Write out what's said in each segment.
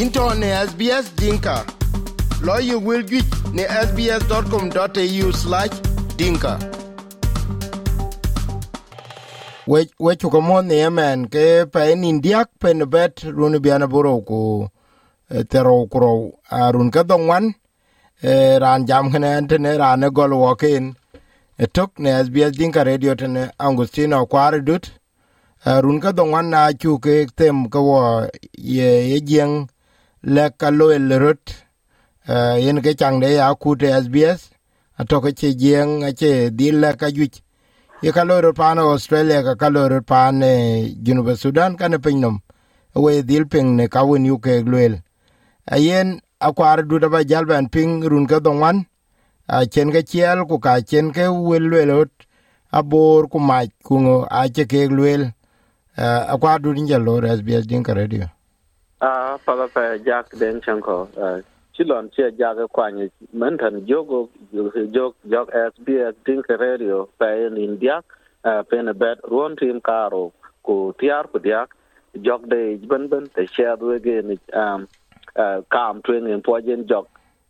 into ne SBS Dinka. Lawyer will get ne sbs.com.au slash dinka. We we chuko mon ne yemen ke pa en indiak pen bet run biana buro ku eh, tero kuro arun ka dongwan eh, ran jam kene ente ran gol wokin tok ne SBS Dinka radio tene Angustino kwari dut run ka dongwan na chu ke tem ka wo ye ye jeng le ka lo el rot yen ke chang de ya ku te SBS ato ke che jeng a che dil le ka juch ye ka lo rot Australia ka ka lo rot pan Junub Sudan ka ne pinom we dil ping ne ka won yu ke a ayen akwar du da ba jal ban ping run ka dongwan a chen ke chiel ku ka chen ke wel lelot abor ku mach ku ngo a che ke glwel akwar du din jalo SBS din ka radio a pala pa jak den chanko chilon che jak kwanye mentan jogo jog jog SBS din radio pa in india pa na bet ron tim karo, ku tiar ku diak, jog de ben ben, te share we ge ni um kam twen en pojen jog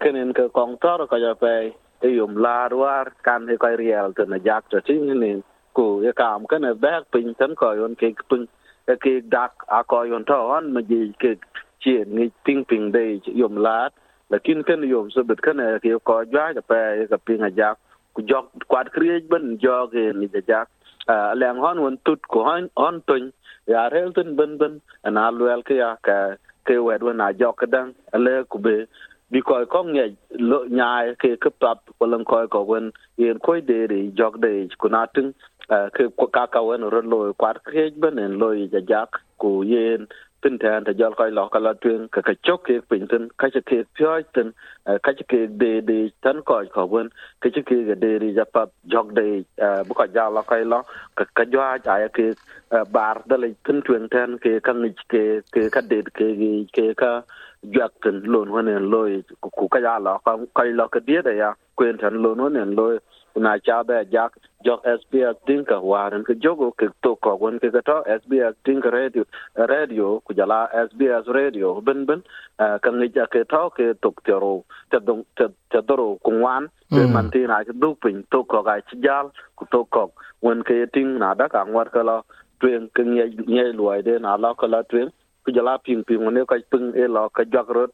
kenen ka kong tor ka ja pe e yum la war kan he ka riel te na jak to tin ni ku ye kam ka e bek pin tan ko yon ke pin ke dak a yon to on ma ji ke chien ni ping ping de yum lat lakin ken yom so bet ken ke ko jwa ja pe ka ping ja ku jok kwat kriej ben jog ni ja jak leng hon won tut ko hon on tun ya rel tun ben ben an alwel ke ya ka ke wed won a jok kadang ale ku be bi koy ko nge lo nyaay ke ke pap ko koy ko wen, yen koy de ri jok de ku tin eh, ke ko ka ka wen ro lo kwat ke ben en lo ja jak ku yen tin tan ta giờ coi lo ka la tuen ka cái chốt ke bình tin ka cái ke pyo tin ka cái ke đề de tan koy ko wen ka che ke đề de ri ja pap jok de bu ko lo koy lo ka ka jwa bar da le tin truyền tan ke ka ngi ke ke ka de ke ke ka jwak tin lon honen loy ku ka lo ka ka lo ka dia à quên kwen luôn lon honen loy na cha ba jak jok SBS din ka waren ke jogo ke to ko gon ke to SBS din ka radio radio ku jala SBS radio ben ben ka ngi ja ke to ke to tero te dong te te doro ku wan ke man ti na ke du pin to ko ga chi jal ku to ko wen ke tin na da ka ngwat ka lo tuen ke ngai ngai luai de na lo ka la tuen ku jala ping ping ne ka ping e lo ka jak rot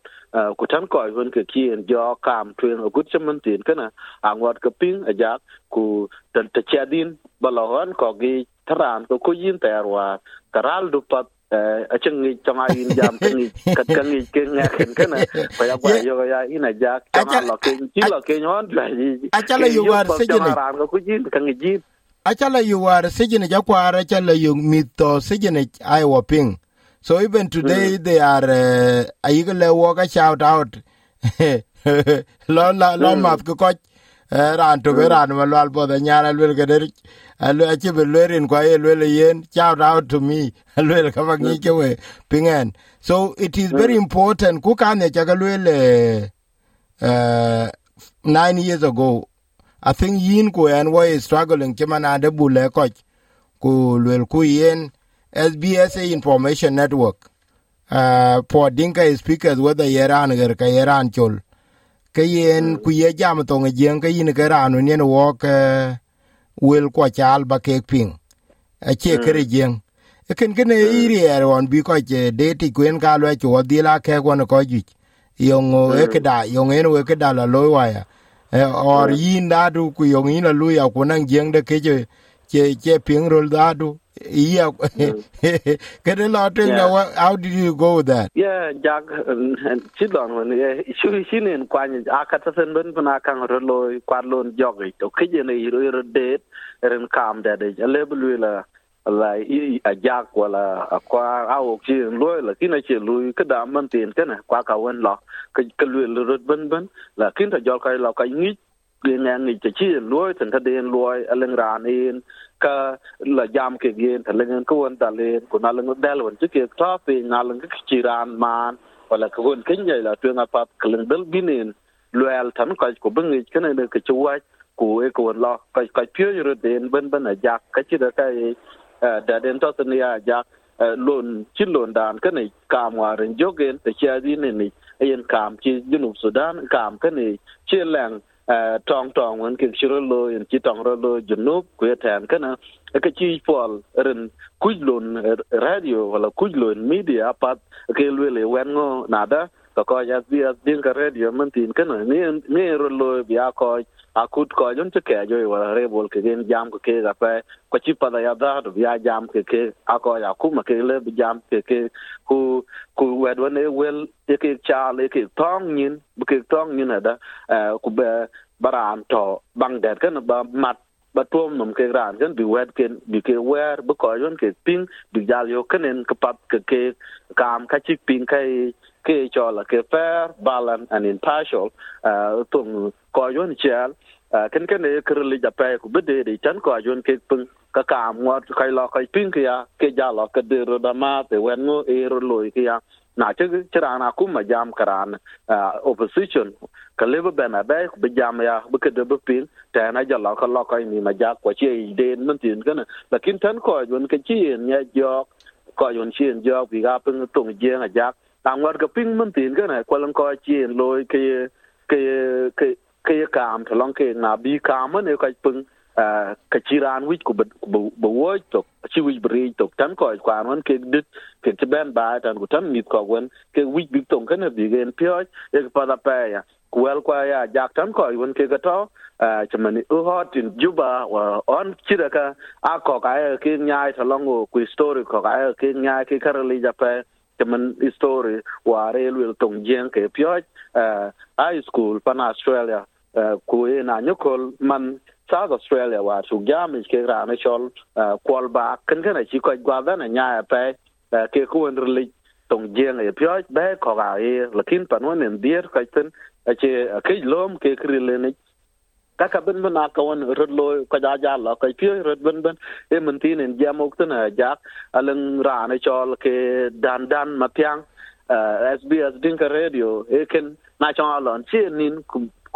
ku tan ko hun ke kien jo kam tuen a gut chaman tin kana angot ka ping a jak ku tan ta chadin balahon ko gi taran ko ku yin terwa karal du pat a chang ni chang ai in jam kan ni kat kan ni ke nga ken kana ko ya ba yo ya ina jak chang lo ke ji lo ke nyon ba ji a chala yu war se ran ko ku yin kan ni ji a chala yu war se jene ja kwara chala yu mito se jene ai wa ping So even today mm. they are uh, ayigale walk a shout out. lo la lo mat ko ko ran to ran ma lwal bo da nyara lwel ke der alu a chi belwerin kwa ye lwel yen shout out to me. Lwel ka bangi ke we pingen. So it is very important. Ku kan ne chaga lwel uh 9 years ago i think yin ku en was struggling chimana de bule ko ku lwel ku yen SBS Information Network. Uh, po Dinka speakers whether Yeran ger ka Yeran chol. Ke yen ku ye jam to nge jen ke yin ke ran ne wo ke wel ko chal ba ke ping. A che kere jen e ken ken e iri er on bi ko che de ti kwen ka lo cho di la ke ko ko ju yong e ke da yong en we ke da la lo wa ya. Or yin da du ku yong yin la lu ya ku nan jen de ke che che ping rol da du yeah get a lot of yeah. how did you go with that? Yeah jag chidon when shu shinin kwany akata sen ben bana kan rolo kwadlon jogi to kije ne yiro yiro det ren kam da de leblu la la a jak wala a kwa au chi loy la kina chi lui ka da man tin kana kwa ka wen lo ka ka lui rut ben ben la kin ta jol kai lo kai ngi ngang ngi chi loy tan ta den loy aleng ran in ka la jam ke gen ta lengen ko won ta len ko na lengen del won ke ta pe na lengen ke chiran man wala ko won ken la tu nga pap klen del binin loyal tan ka ko bengi ken ne ke chuwa ko e ko la ka ka pyo ro den ben ben a jak ka chi da ka da den to ne ya jak lon chi lon dan ka ne kam waren jogen te cha di ne ni yen kam chi junub sudan kam ka ne chi lang tong tong wen ke chiro lo yen chi tong ro lo junub ku tan ka na ka chi pol ren kuj lon radio wala kuj lon media pat ke lwe wen ngo nada ka ko ya bi as din ka radio man tin ka na ni ni ro lo bi a ko akut ko jun te ke jo wala rebol ke gen jam ke ga pe ko chi pa da ya da do ya jam ke ke ako ya ku ma ke, le, bi jam ke ke, ku ku wed wan e wel e ke, cha, le, ke, tong nin bu ke, tong nin e, da e, ku, be baran to, bang der kan ba, mat, ba, tuom, nom, ke, ran kan bi wed ken bi, ke, wer bu ko jun ke, ping, bi jal yo kenen ke, pat, ke ke, kam, ka, chi, ping kai ke, cho, la, ke, fair balance and impartial uh e, tung ko jun yon ken ken e kirli ja pe ku bede de chan ko yon ke pung ka ka ngot kai lo kai ping ke ya ke ja lo ke de ro da ma te wen ngo e ro lo ke ya na che chira na ku ma jam karan opposition ka lebe na be be jam ya be ke de be ping te na ja lo ka lo kai ni ma ja ko che de mun tin kana lakin tan ko yon ke chi en ya jok ko yon chi en jo bi ga pung tung je na ja tang war ka ping mun tin kana ko lan ko chi en lo ke ke ke ke kam to long ke na bi kam ne ka pung ka chiran wich ku bu wo to chi wich bri to tan ko kwa non ke dit ke te ben ba tan ku tan mit ko wen ke wich bi tong kana bi gen pyo e pa da pa ya wel kwa ya jak tan ko wen ke ga to chamani u hot in juba wa on chira ka a ko ka ke nyai to long ku story ko ka ke nyai ke karali ja pa chaman story wa re lu tong jen ke pyo high school, pan australia ku e na nyokol man South Australia wa su jam ke rane chol uh, kwal ba kan kan chi ko gwa da na nya pe uh, ke ku en ri tong jeng e pyo be, ko ga e lakin pan won en dier ka ten che ke lom ke kri le ne. Ka ka bin na ka won rod lo ko ja ja lo ka pyo rod bin bin e mun tin en jam ok ten ja aleng rane chol ke dan dan ma pyang SBS uh, Dinka Radio eken ken na chong alon chi nin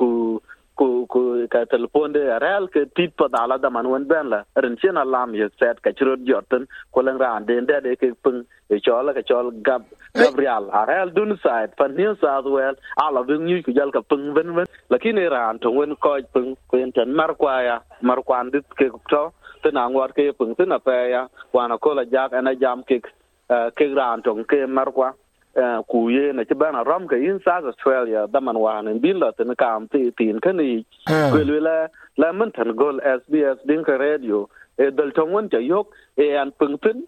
ku ku ku ku ka telefon de real ke tit pa dala da man wen ben la. Ren chen alam ye set ka chiro joten ko lang ran den de de ke pung e chola ka chol gab gabriel a real dun side pan new south well ala bin nyu ku jal ka pung wen wen. Lakini ran to wen ko pung ko en tan mar kwa ya mar kwan dit ke to te na ngwat ke pung te na pe ya wana ko la jak ana jam ke ke ran to ke mar kwa ku ye na ci bana ram ka in South Australia da man wa ne bin la tin kam ti tin kan ni ku le la la man tan gol SBS din ka radio. E dal tong won ja yok e an pung tin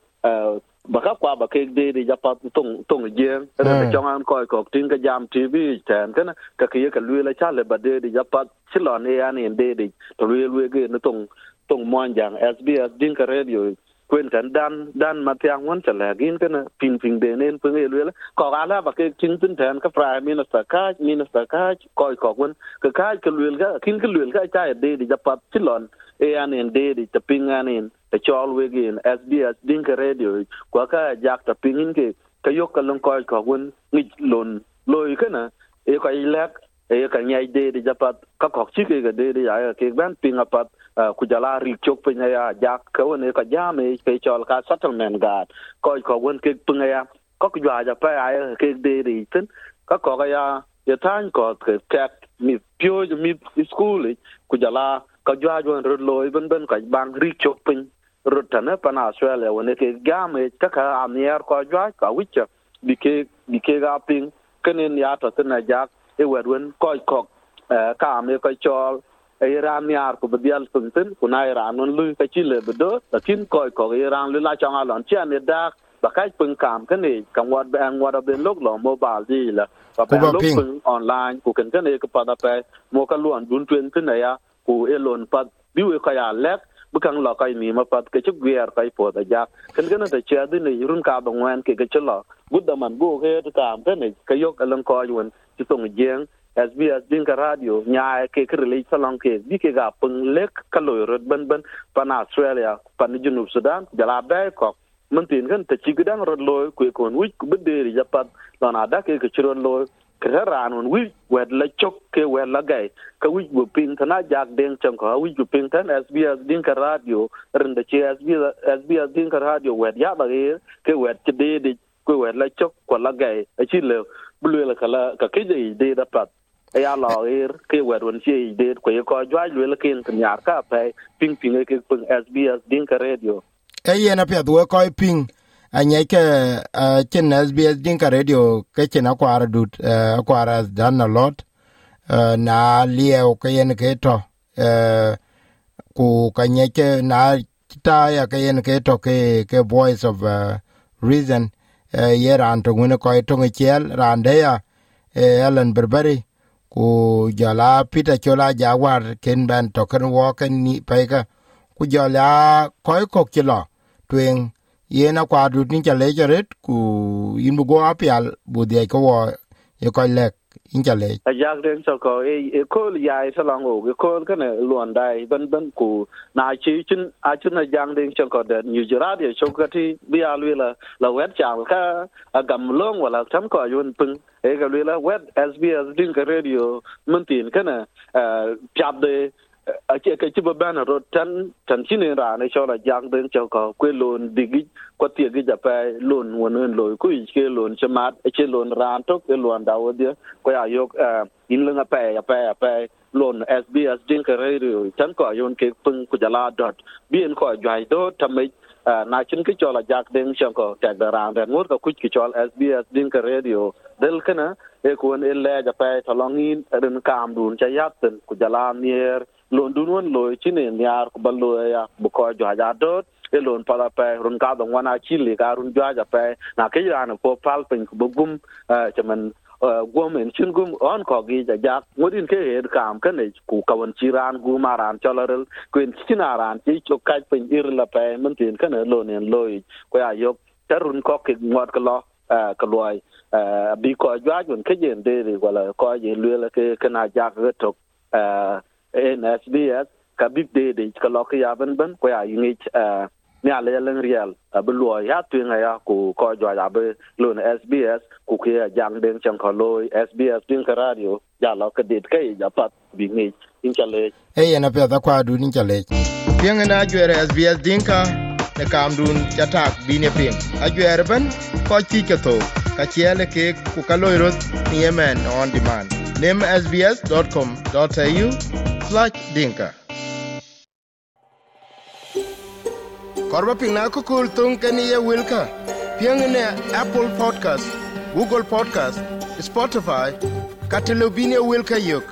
ba ka kwa ba ke de de ja pa tong tong je ra chong an ko ko tin ka jam TV tan kan ka ke ka le la cha le ba de de ja pa chi lo ne an en de de to le le ge na tong tong mon jang SBS din ka radio kwen tan dan dan ma tiang won chala gin kana pin pin de nen pung e lwela ko ala ba ke chin tin tan ka prime minister ka minister ka ko ko won ka ka ke lwel ga kin ke lwel ga cha de di japat chilon e an en de di taping an en ta chol we gin sbs din ka radio. Ko ka jak ta pingin ke ka yok ka lon ko ko won ni lon loy kana e ko ilak e ka nyai de di japat ka kok chi ke ga de di ya ke ban ping apat ku jala ri chok pe ya jak ka woni ka jame ke chol ka settlement gad ko ko won ke punga ya ko ku ja ja pa ya ke de ri tin ka ko ga ya ya tan ko ke tek mi pyo mi school ku jala ka jwa jo ro loy ben ben ka bang ri chok pe ro tan pa na swele won ke jame ka ka amier ko jwa ka wicha bi ke bi ke ga pin kenen ya to tin na jak e wedwen ko ko ka me ko chol Iran yar ko bedial punten kuna Iran non lu ka chile bedo lakin ko ko Iran lu la changa lon. Chen ne da ba kai pun kam kan ni kam wat ban wat ben lok lo mobile di la ba ban lok pun online ku kan kan e ko pada pe mo ka luan dun tuen tin ya ku e lon pat bi we ka ya lek bukang lo kai ni ma pat ke chu gwer kai po da ja kan kan da che di ni run ka bang wan ke ke chlo gudda man go ke ta am kan ke yok alan ko yun ti tong jeng SBS dinka radio nya ke kirli salon ke bi ke ga pung lek kalo rod ban ban pan Australia pan junub Sudan jala ba ko. Mun kan ta ci gidan rod loy ku ko wi ku bede ri japat don ada ke ke chiro loy. Ka ran un wi wed la chok ke wed la gai ka wi bu ping kana jak deng chang ko wi bu ping tan SBS din ka radio rin da che SBS SBS din ka radio wed ya ba ke wed che de de ko wed la chok ko la gai a le bu le kala ka ke de de da pat. Ya lo er ke wed che de ko ye ko jwa le ken kan ka pe ping ping ke ping SBS din ka radio. E yen pe do ko ping. Anya ke chen SBS dinka radio ke chen akwara dut akwara dan a lot na lieo ke yen ke to ku kanye ke na ta ya ke yen ke to ke ke voice of reason. Ye ran to ngune ko to ngel ran de ya Ellen Berberi ku jala pita Chola jawar ken ban token ken wo ken ni peka ku jala ko kok chilo twen yena kwa dut ni chale charet ku yin bu go apial bu de ko wo ye ko lek in le a jak den so ko e e ko ya e so long o ko ka ne luon dai ban ban ku na chi chin a chin na jang den so ko de new radio so ka ti bi a lu la la wet cha ka a gam long wala tam ko yun pung e ga lu la wet sbs din ka radio mun tin kana chap de a ce ka ci ba bana ro tan tan chine ra ne cho la jang den cho ko kwe lon digi ko tie gi ja pa lon won en lo ku ich ke lon chamat e che lon ran to ke lon da wo dia ko ya yok in lenga pa ya pa ya pa lon sbs din ka radio tan ko yon ke pung ku jala dot bien ko jai do tamai na chin ki chola jak den cho ko ta da ran den ngur ko ku ki cho sbs din ka radio del kana e ko en le ja pa to longin ren kam dun cha yat ku jala mier lon dunwon lo chine nyar ko ballo e ya, bu ko jo ja dot. E lon pala pe, run ka don wana chili ka run jo ja pe. Na ke ya no pal pin ko bugum e, chaman e, gom en chin gum, on ko gi ja ja. Ngodin ke he kam kan ne ku ka won chiran gu maran cholarel kuin chinaran chi cho ka pin ir la pe mun tin kan lo ne lo ko ya yok tarun ko ke ngot ko lo ka loy bi ko jwa jun ke jen de wala ko je lue ke kana ja ga tok NSBS ka big day de ka lo ya ban ben ko ya yingi ni ale len real abu lo ya tu nga ya ku ko jwa ya be lo na SBS ku ke jang den chang ko lo SBS din ka radio ya lo ka dit kai ya pat bi ni in chale e yana pe da kwa du ni chale pieng na jwere SBS dinka ne kam dun chatak bi ne pin a jwere ben ko ti ke to ka chele ke ku ka lo ro ni yemen on demand. Nim sbs.com.au Spotlight Dinka. Korba pina kukul tung kaniya wilka. Piang Piangene Apple Podcast, Google Podcast, Spotify, katilubinia wilka yuk.